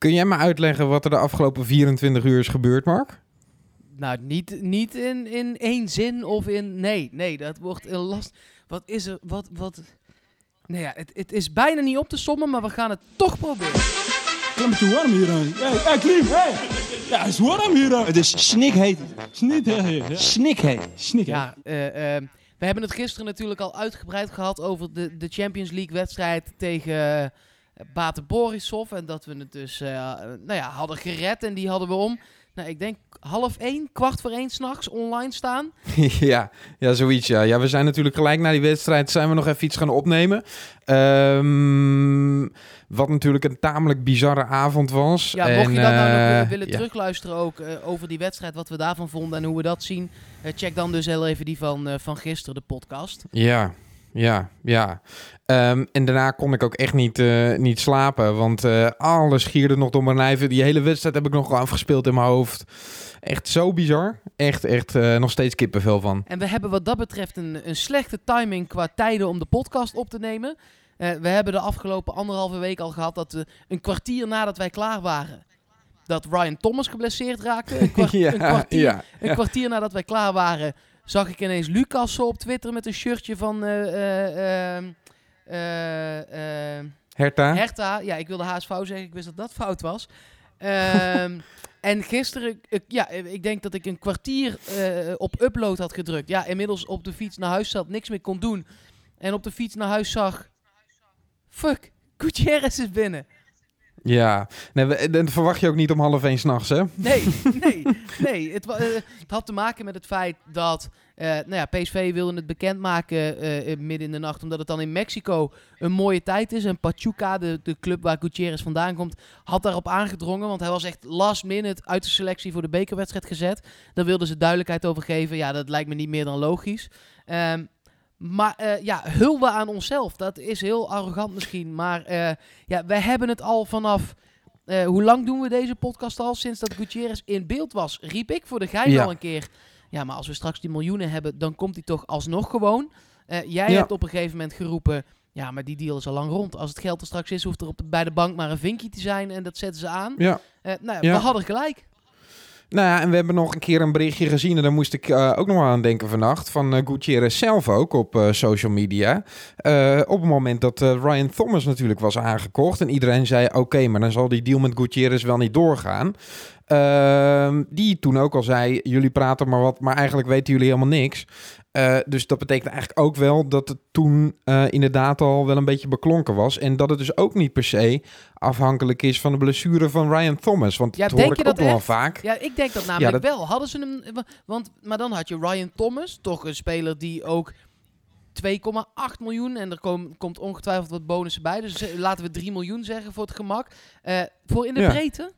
Kun jij me uitleggen wat er de afgelopen 24 uur is gebeurd, Mark? Nou, niet, niet in, in één zin of in... Nee, nee, dat wordt een last... Wat is er... Wat... wat nee, ja, het, het is bijna niet op te sommen, maar we gaan het toch proberen. Het is een beetje warm hier. Hé, hey, Klim, hey. Ja, het is warm hier. Het is snikheet. Ja. Snikheet. Snik, hè. Ja, eh, eh, we hebben het gisteren natuurlijk al uitgebreid gehad over de, de Champions League wedstrijd tegen uh, Bate Borisov. En dat we het dus eh, nou ja, hadden gered en die hadden we om. Nou, ik denk half één, kwart voor één s'nachts online staan. ja, ja, zoiets. Ja. ja, we zijn natuurlijk gelijk na die wedstrijd zijn we nog even iets gaan opnemen. Ehm, wat natuurlijk een tamelijk bizarre avond was. Ja, mocht En, je dat nou nog eh, willen, willen ja. terugluisteren ook eh, over die wedstrijd, wat we daarvan vonden en hoe we dat zien. check dan dus heel even die van, van gisteren, de podcast. Ja, ja, ja. Ehm, en daarna kon ik ook echt niet, eh, niet slapen, want eh, alles gierde nog door mijn lijf. Die hele wedstrijd heb ik nog afgespeeld in mijn hoofd. Echt zo bizar. Echt, echt eh, nog steeds kippenvel van. En we hebben wat dat betreft een, een slechte timing qua tijden om de podcast op te nemen. We hebben de afgelopen anderhalve week al gehad dat we een kwartier nadat wij klaar waren, dat Ryan Thomas geblesseerd raakte. Een, kwart- ja, een kwartier, ja, een kwartier nadat wij klaar waren, zag ik ineens Lucas op Twitter met een shirtje van eh, eh, ehm, eh, Herta? Hertha. Ja, ik wilde HSV zeggen, ik wist dat dat fout was. Ehm, en gisteren, ik, ja, ik denk dat ik een kwartier op upload had gedrukt. Ja, inmiddels op de fiets naar huis zat, niks meer kon doen. En op de fiets naar huis zag, fuck, Gutierrez is binnen. Ja, nee, dat verwacht je ook niet om half één s'nachts, hè? Nee, nee, nee. Het, eh, het had te maken met het feit dat eh, nou ja, PSV wilde het bekendmaken eh, midden in de nacht, omdat het dan in Mexico een mooie tijd is. En Pachuca, de, de club waar Gutierrez vandaan komt, had daarop aangedrongen, want hij was echt last minute uit de selectie voor de bekerwedstrijd gezet. Daar wilden ze duidelijkheid over geven. Ja, dat lijkt me niet meer dan logisch. Ehm, maar eh, ja, hulde aan onszelf. Dat is heel arrogant misschien. Maar eh, ja, wij hebben het al vanaf eh, hoe lang doen we deze podcast al? Sinds dat Gutierrez in beeld was, riep ik voor de gein Ja. al een keer. Ja, maar als we straks die miljoenen hebben, dan komt hij toch alsnog gewoon. Jij Ja. hebt op een gegeven moment geroepen, ja, maar die deal is al lang rond. Als het geld er straks is, hoeft er op de, bij de bank maar een vinkje te zijn en dat zetten ze aan. Ja. Nou we hadden gelijk. Nou ja, en we hebben nog een keer een berichtje gezien. En daar moest ik eh, ook nog aan denken vannacht. Van eh Gutierrez zelf ook op eh, social media. Op het moment dat Ryan Thomas natuurlijk was aangekocht. En iedereen zei: Oké, maar dan zal die deal met Gutierrez wel niet doorgaan. Ehm, die toen ook al zei: Jullie praten maar wat, maar eigenlijk weten jullie helemaal niks. Eh, dus dat betekent eigenlijk ook wel dat het toen eh, inderdaad al wel een beetje beklonken was. En dat het dus ook niet per se afhankelijk is van de blessure van Ryan Thomas. Want Ja, dat denk hoor je ik ook dat wel vaak. Ja, ik denk dat namelijk dat- wel. Hadden ze hem... wa- Want, maar dan had je Ryan Thomas, toch een speler die ook 2,8 miljoen... en er kom- komt ongetwijfeld wat bonussen bij. Dus eh, laten we 3 miljoen zeggen voor het gemak. Voor in de Ja. breedte?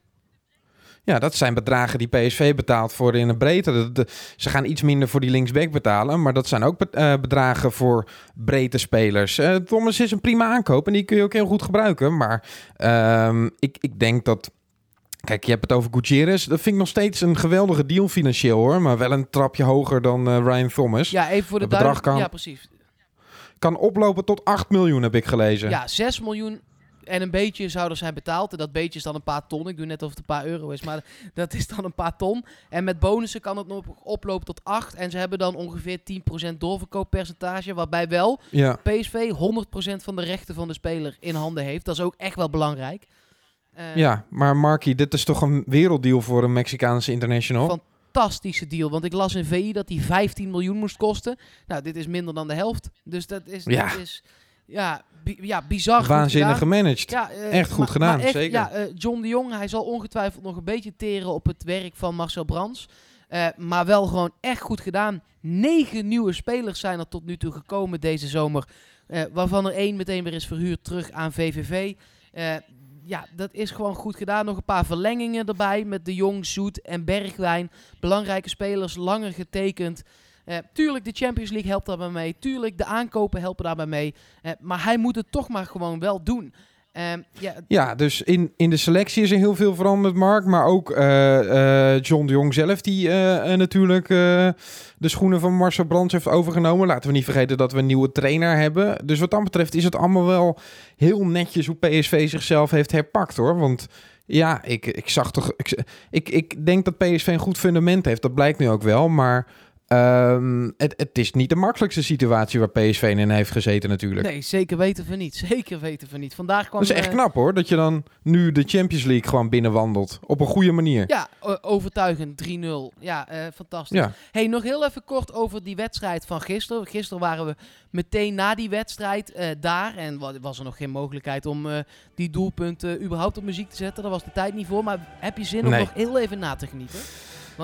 Ja, dat zijn bedragen die PSV betaalt voor in de breedte. De- de- ze gaan iets minder voor die linksback betalen, maar dat zijn ook be- eh, bedragen voor breedte spelers. Eh, Thomas is een prima aankoop en die kun je ook heel goed gebruiken. Maar ehm, ik, ik denk dat. Kijk, je hebt het over Gutierrez. Dat vind ik nog steeds een geweldige deal financieel hoor. Maar wel een trapje hoger dan eh, Ryan Thomas. Ja, even voor de bedrag kan- Ja, precies. Kan oplopen tot 8 miljoen, heb ik gelezen. Ja, 6 miljoen en een beetje zouden zijn betaald. En dat beetje is dan een paar ton. Ik doe net of het een paar euro is, maar dat is dan een paar ton. En met bonussen kan het nog oplopen tot 8. En ze hebben dan ongeveer 10% doorverkooppercentage. Waarbij wel ja. PSV 100% van de rechten van de speler in handen heeft. Dat is ook echt wel belangrijk. Eh, Ja, maar Marky, dit is toch een werelddeal voor een Mexicaanse international? Fantastische deal. Want ik las in VI dat die 15 miljoen moest kosten. Nou, dit is minder dan de helft. Dus dat is, Ja. dat is ja, bi- ja, bizar Waanzinnig gemanaged. Ja, eh, Echt goed maar- gedaan, maar echt, zeker. Ja, eh, John de Jong, hij zal ongetwijfeld nog een beetje teren op het werk van Marcel Brands. Eh, maar wel gewoon echt goed gedaan. Negen nieuwe spelers zijn er tot nu toe gekomen deze zomer. waarvan er één meteen weer is verhuurd terug aan VVV. Ja, dat is gewoon goed gedaan. Nog een paar verlengingen erbij met de Jong, Zoet en Bergwijn. Belangrijke spelers, langer getekend. Eh, tuurlijk, de Champions League helpt daarbij mee. Tuurlijk, de aankopen helpen daarbij mee. Eh, maar hij moet het toch maar gewoon wel doen. Ehm, ja, dus in, in de selectie is er heel veel veranderd, Mark. Maar ook eh, John de Jong zelf, die natuurlijk de schoenen van Marcel Brands heeft overgenomen. Laten we niet vergeten dat we een nieuwe trainer hebben. Dus wat dat betreft is het allemaal wel heel netjes hoe PSV zichzelf heeft herpakt, hoor. Want Ja, ik, ik zag toch. Ik, ik, ik denk dat PSV een goed fundament heeft. Dat blijkt nu ook wel. Maar ehm, het, het is niet de makkelijkste situatie waar PSV in heeft gezeten, natuurlijk. Nee, zeker weten we niet. Zeker weten we niet. Vandaag kwam... Dat is echt eh, knap hoor. Dat je dan nu de Champions League gewoon binnenwandelt. Op een goede manier. Ja, overtuigend. 3-0. Ja, eh, fantastisch. Ja. Hey, nog heel even kort over die wedstrijd van gisteren. Gisteren waren we meteen na die wedstrijd eh, daar. En wa- was er nog geen mogelijkheid om die doelpunten überhaupt op muziek te zetten. Daar was de tijd niet voor. Maar heb je zin om nog heel even na te genieten?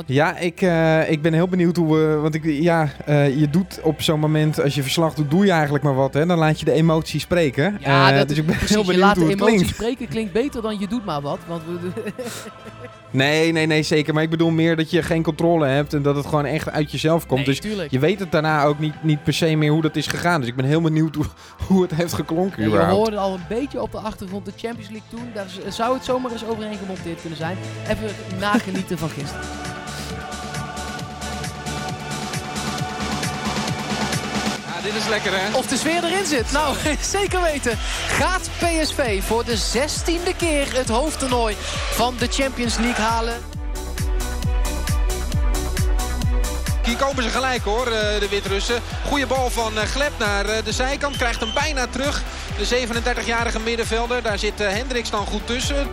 Ja, ik, eh, ik ben heel benieuwd hoe we. Want ik, ja, eh, je doet op zo'n moment, als je verslag doet, doe je eigenlijk maar wat. Hè? Dan laat je de emotie spreken. Ja, Eh, dat- dus ik ben Precies, heel je benieuwd laat hoe de emotie klinkt. spreken klinkt beter dan je doet maar wat. Want we, Nee, nee, nee, zeker. Maar ik bedoel meer dat je geen controle hebt en dat het gewoon echt uit jezelf komt. nee, dus tuurlijk. je weet het daarna ook niet, niet per se meer hoe dat is gegaan. Dus ik ben heel benieuwd hoe, hoe het heeft geklonken. Ja, je überhaupt. hoorde al een beetje op de achtergrond de Champions League toen. Daar zou het zomaar eens overheen gemonteerd kunnen zijn. Even nagenieten van gisteren. Dit is lekker hè. Of de sfeer erin zit. Nou, zeker weten. Gaat PSV voor de zestiende keer het hoofdtoernooi van de Champions League halen? Hier komen ze gelijk hoor, eh, de Wit-Russen. Goeie bal van eh, Gleb naar eh, de zijkant. Krijgt hem bijna terug. De 37-jarige middenvelder. Daar zit Hendricks dan goed tussen.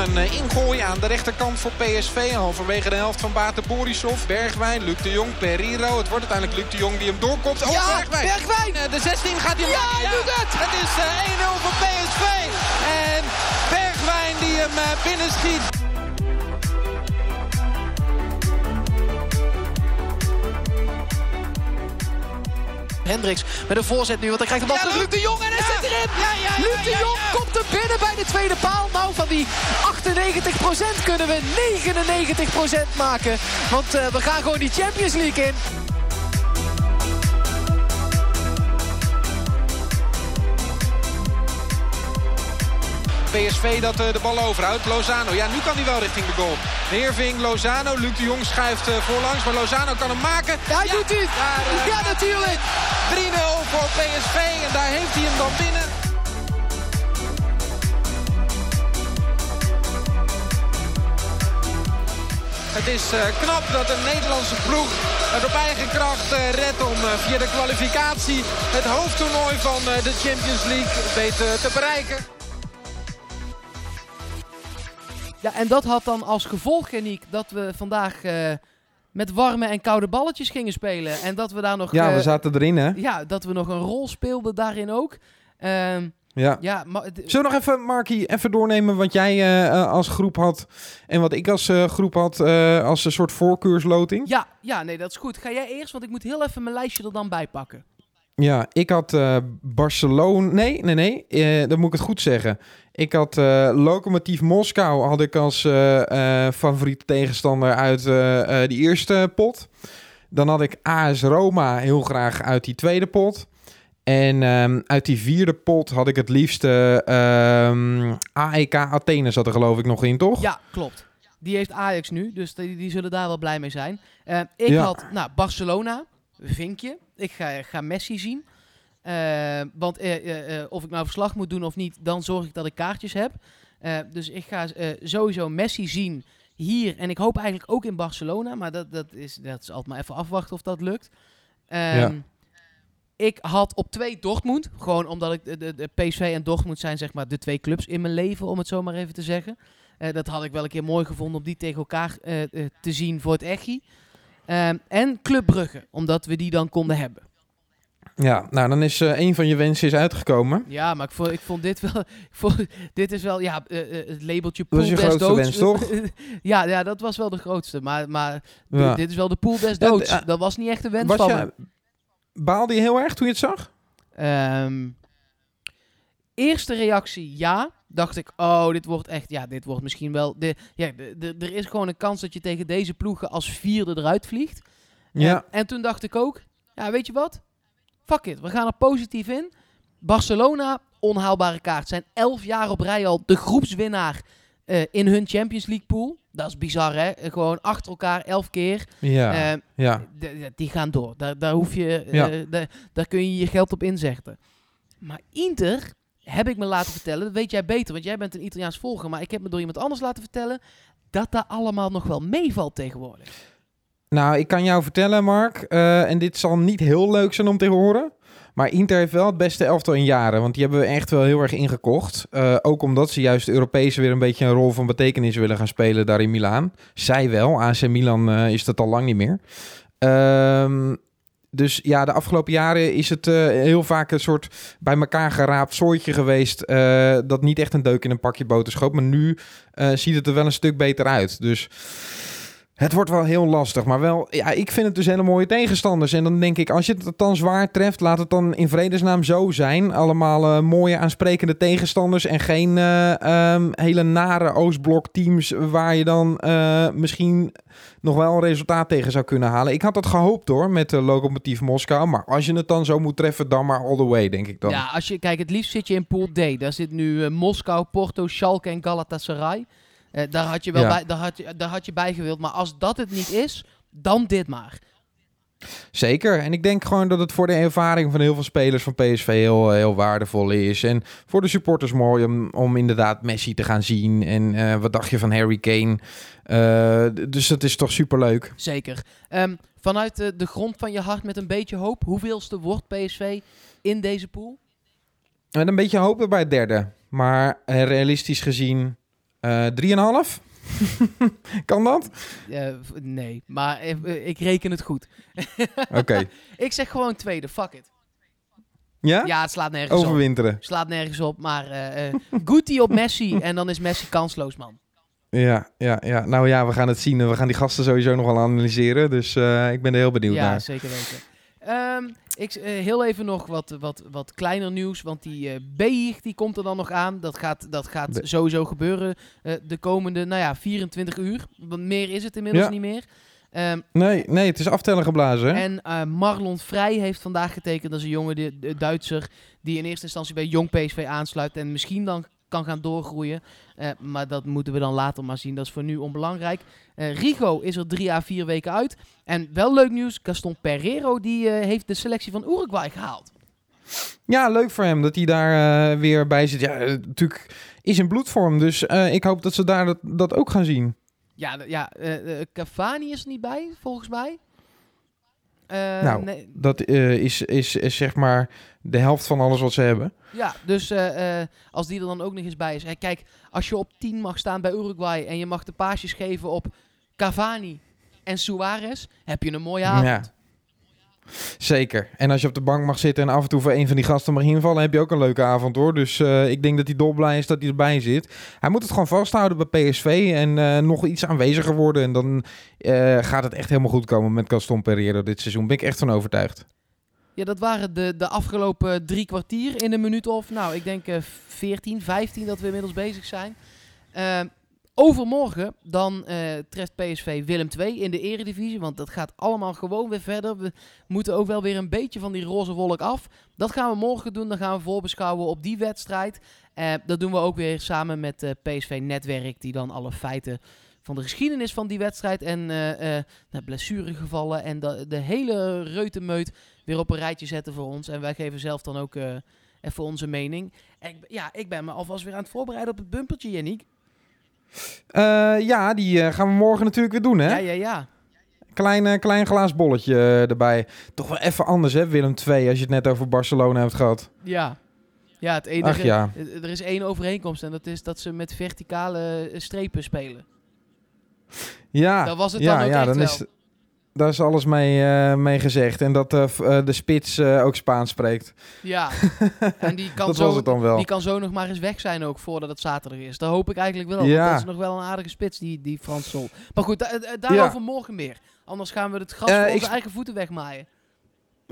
Een eh, ingooi aan de rechterkant voor PSV. Halverwege de helft van Baten Borisov. Bergwijn, Luc de Jong, Periro. Het wordt uiteindelijk Luc de Jong die hem doorkomt. Oh, Ja, Bergwijn! Bergwijn! Eh, De 16 gaat hij Ja, maken. hij doet het! Het is eh, 1-0 voor PSV. En Bergwijn die hem eh, binnenschiet. Hendricks met een voorzet nu, want hij krijgt de bal terug. Luc de Jong en hij zit erin! Luc de Jong komt er binnen bij de tweede paal. Nou, van die 98% kunnen we 99% maken. Want eh, we gaan gewoon die Champions League in. PSV dat eh, de bal overhoudt. Lozano, ja nu kan hij wel richting de goal. Neerving, Lozano, Luc de Jong schuift eh, voorlangs. Maar Lozano kan hem maken. Ja, hij doet het! Ja, natuurlijk! 3-0 voor PSV en daar heeft hij hem dan binnen. Het is eh, knap dat een Nederlandse ploeg het op eigen kracht eh, redt om eh, via de kwalificatie het hoofdtoernooi van de Champions League weet eh, te bereiken. Ja, en dat had dan als gevolg, Geniek, dat we vandaag met warme en koude balletjes gingen spelen. En dat we daar nog... Ja, we eh, zaten erin hè. ja, dat we nog een rol speelden daarin ook. Ehm, Ja. ja, Zullen we nog even, Markie, even doornemen wat jij eh, eh, als groep had en wat ik als groep had als een soort voorkeursloting? Ja, ja, nee, dat is goed. Ga jij eerst, want ik moet heel even mijn lijstje er dan bij pakken. Ja, ik had eh, Barcelona. Nee, nee, nee. eh, dan moet ik het goed zeggen. Ik had eh Lokomotief Moskou had ik als favoriete tegenstander uit die eerste pot. Dan had ik AS Roma heel graag uit die tweede pot. En ehm, uit die vierde pot had ik het liefste ehm, AEK Athene zat er geloof ik nog in, toch? Ja, klopt. Die heeft Ajax nu, dus die, die zullen daar wel blij mee zijn. Ik Ja. had nou, Barcelona, vinkje. Ik ga, ga Messi zien. Eh, want eh, eh, of ik nou verslag moet doen of niet, dan zorg ik dat ik kaartjes heb. Dus ik ga sowieso Messi zien hier. En ik hoop eigenlijk ook in Barcelona. Maar dat, dat, is, dat is altijd maar even afwachten of dat lukt. Ehm, Ja. Ik had op twee Dortmund. Gewoon omdat ik de, de, de PSV en Dortmund zijn zeg maar de twee clubs in mijn leven, om het zo maar even te zeggen. Dat had ik wel een keer mooi gevonden om die tegen elkaar te zien voor het Echi. Ehm, en Club Brugge, omdat we die dan konden hebben. Ja, nou dan is eh, een van je wensen is uitgekomen. Ja, maar ik vond, ik vond dit wel... Ik vond, dit is wel, ja, eh, eh, het labeltje Dat pool is je des grootste doods. wens, toch? ja, ja, dat was wel de grootste. Maar, maar Ja. dit is wel de pool des Ja, doods. dat was niet echt een wens van me. baalde je heel erg toen je het zag? Ehm, eerste reactie ja. Dacht ik, oh, dit wordt echt, ja, dit wordt misschien wel. De, ja, er is gewoon een kans dat je tegen deze ploegen als vierde eruit vliegt. Ja. En, en toen dacht ik ook, ja, weet je wat? Fuck it, we gaan er positief in. Barcelona, onhaalbare kaart. Zijn elf jaar op rij al de groepswinnaar eh, in hun Champions League pool. Dat is bizar, hè? Gewoon achter elkaar elf keer. Ja. Eh, ja. Die gaan door. Daar, daar hoef je, Ja. daar, daar kun je je geld op inzetten. Maar Inter, heb ik me laten vertellen, dat weet jij beter, want jij bent een Italiaans volger, maar ik heb me door iemand anders laten vertellen dat dat allemaal nog wel meevalt tegenwoordig. Nou, ik kan jou vertellen, Mark, eh, en dit zal niet heel leuk zijn om te horen. Maar Inter heeft wel het beste elftal in jaren. Want die hebben we echt wel heel erg ingekocht. Uh, ook omdat ze juist de Europese weer een beetje een rol van betekenis willen gaan spelen daar in Milaan. Zij wel. AC Milan uh, is dat al lang niet meer. Um, dus ja, de afgelopen jaren is het uh, heel vaak een soort bij elkaar geraapt soortje geweest. Uh, dat niet echt een deuk in een pakje boter schoot. Maar nu uh, ziet het er wel een stuk beter uit. Dus het wordt wel heel lastig. Maar wel, ja, ik vind het dus hele mooie tegenstanders. En dan denk ik, als je het dan zwaar treft, laat het dan in vredesnaam zo zijn. Allemaal mooie aansprekende tegenstanders. En geen um, hele nare Oostblok teams waar je dan misschien nog wel een resultaat tegen zou kunnen halen. Ik had dat gehoopt hoor, met de Lokomotief Moskou. Maar als je het dan zo moet treffen, dan maar all the way, denk ik dan. Ja, als je, kijk, het liefst zit je in Pool D. Daar zit nu Moskou, Porto, Schalke en Galatasaray. Uh, daar, had je wel Ja. bij, daar, had je, daar had je bij gewild. Maar als dat het niet is, dan dit maar. Zeker. En ik denk gewoon dat het voor de ervaring van heel veel spelers van PSV heel, heel waardevol is. En voor de supporters mooi om, om inderdaad Messi te gaan zien. En eh, wat dacht je van Harry Kane? Eh, dus dat is toch superleuk. Zeker. Ehm, vanuit de, de grond van je hart met een beetje hoop. Hoeveelste wordt PSV in deze pool? Met een beetje hopen bij het derde. Maar eh, realistisch gezien eh 3,5? kan dat? Eh, nee, maar eh, eh, ik reken het goed. Oké. Ik zeg gewoon tweede, fuck it. Ja? Ja, het slaat nergens op. Overwinteren. Slaat nergens op, maar eh eh Guti op Messi en dan is Messi kansloos, man. Ja, ja, ja. Nou ja, we gaan het zien. We gaan die gasten sowieso nog wel analyseren. Dus eh, ik ben er heel benieuwd Ja, naar. zeker weten. Ehm, ik, eh, heel even nog wat, wat, wat kleiner nieuws, want die eh Beig, die komt er dan nog aan. Dat gaat, dat gaat Be- sowieso gebeuren eh, de komende, nou ja, 24 uur. Want meer is het inmiddels Ja. niet meer. Ehm, Nee, nee, het is aftellen geblazen. hè? En Marlon Vrij heeft vandaag getekend. Dat is een jongen, de, de Duitser, die in eerste instantie bij Jong PSV aansluit. En misschien dan kan gaan doorgroeien. Eh, maar dat moeten we dan later maar zien. Dat is voor nu onbelangrijk. Eh, Rigo is er drie à vier weken uit. En wel leuk nieuws, Gaston Pereiro die, eh, heeft de selectie van Uruguay gehaald. Ja, leuk voor hem dat hij daar weer bij zit. Ja, natuurlijk is in bloedvorm. Dus ik hoop dat ze daar dat, dat ook gaan zien. Ja, ja Cavani is er niet bij, volgens mij. Eh, Nou, nee, Dat eh, is, is, is zeg maar de helft van alles wat ze hebben. Ja, dus eh, als die er dan ook nog eens bij is. Hè, kijk, als je op 10 mag staan bij Uruguay en je mag de paasjes geven op Cavani en Suarez, heb je een mooie avond. Ja. Zeker. En als je op de bank mag zitten en af en toe voor een van die gasten mag invallen, heb je ook een leuke avond hoor. Dus eh, ik denk dat hij dolblij is dat hij erbij zit. Hij moet het gewoon vasthouden bij PSV en eh, nog iets aanweziger worden. En dan eh, gaat het echt helemaal goed komen met Gaston Pereiro dit seizoen. Ben ik echt van overtuigd. Ja, dat waren de, de afgelopen drie kwartier in een minuut of, nou, ik denk eh 14, 15 dat we inmiddels bezig zijn. Overmorgen dan eh, treft PSV Willem II in de eredivisie, want dat gaat allemaal gewoon weer verder. We moeten ook wel weer een beetje van die roze wolk af. Dat gaan we morgen doen, dan gaan we voorbeschouwen op die wedstrijd. Eh, dat doen we ook weer samen met eh PSV Netwerk, die dan alle feiten van de geschiedenis van die wedstrijd en nou, blessuregevallen en de, de hele reutemeut weer op een rijtje zetten voor ons. En wij geven zelf dan ook even onze mening. En ja, ik ben me alvast weer aan het voorbereiden op het bumpertje, Yannick. Eh, ja, die eh, gaan we morgen natuurlijk weer doen hè. Ja, ja, ja. Klein, eh, klein glaas bolletje eh, erbij. Toch wel even anders hè, Willem II, als je het net over Barcelona hebt gehad. Ja. Ja, het enige... Ach ja. Er is één overeenkomst en dat is dat ze met verticale strepen spelen. Ja, Dat was het ja, dan ook ja, echt dan wel. is, daar is alles mee, eh, mee gezegd. En dat eh, eh, de spits ook Spaans spreekt. Ja. en die kan, dat zo, was het dan wel. die kan zo nog maar eens weg zijn ook voordat het zaterdag is. Dat hoop ik eigenlijk wel. Ja. Want dat is nog wel een aardige spits, die, die Frans Sol. Maar goed, da- daarover morgen meer. Anders gaan we het gras voor onze eigen voeten wegmaaien.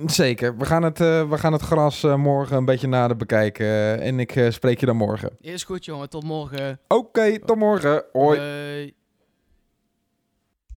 Zeker. We gaan het, we gaan het gras morgen een beetje nader bekijken. en ik spreek je dan morgen. Is goed, jongen. Tot morgen. Oké, tot morgen. Hoi. Hoi.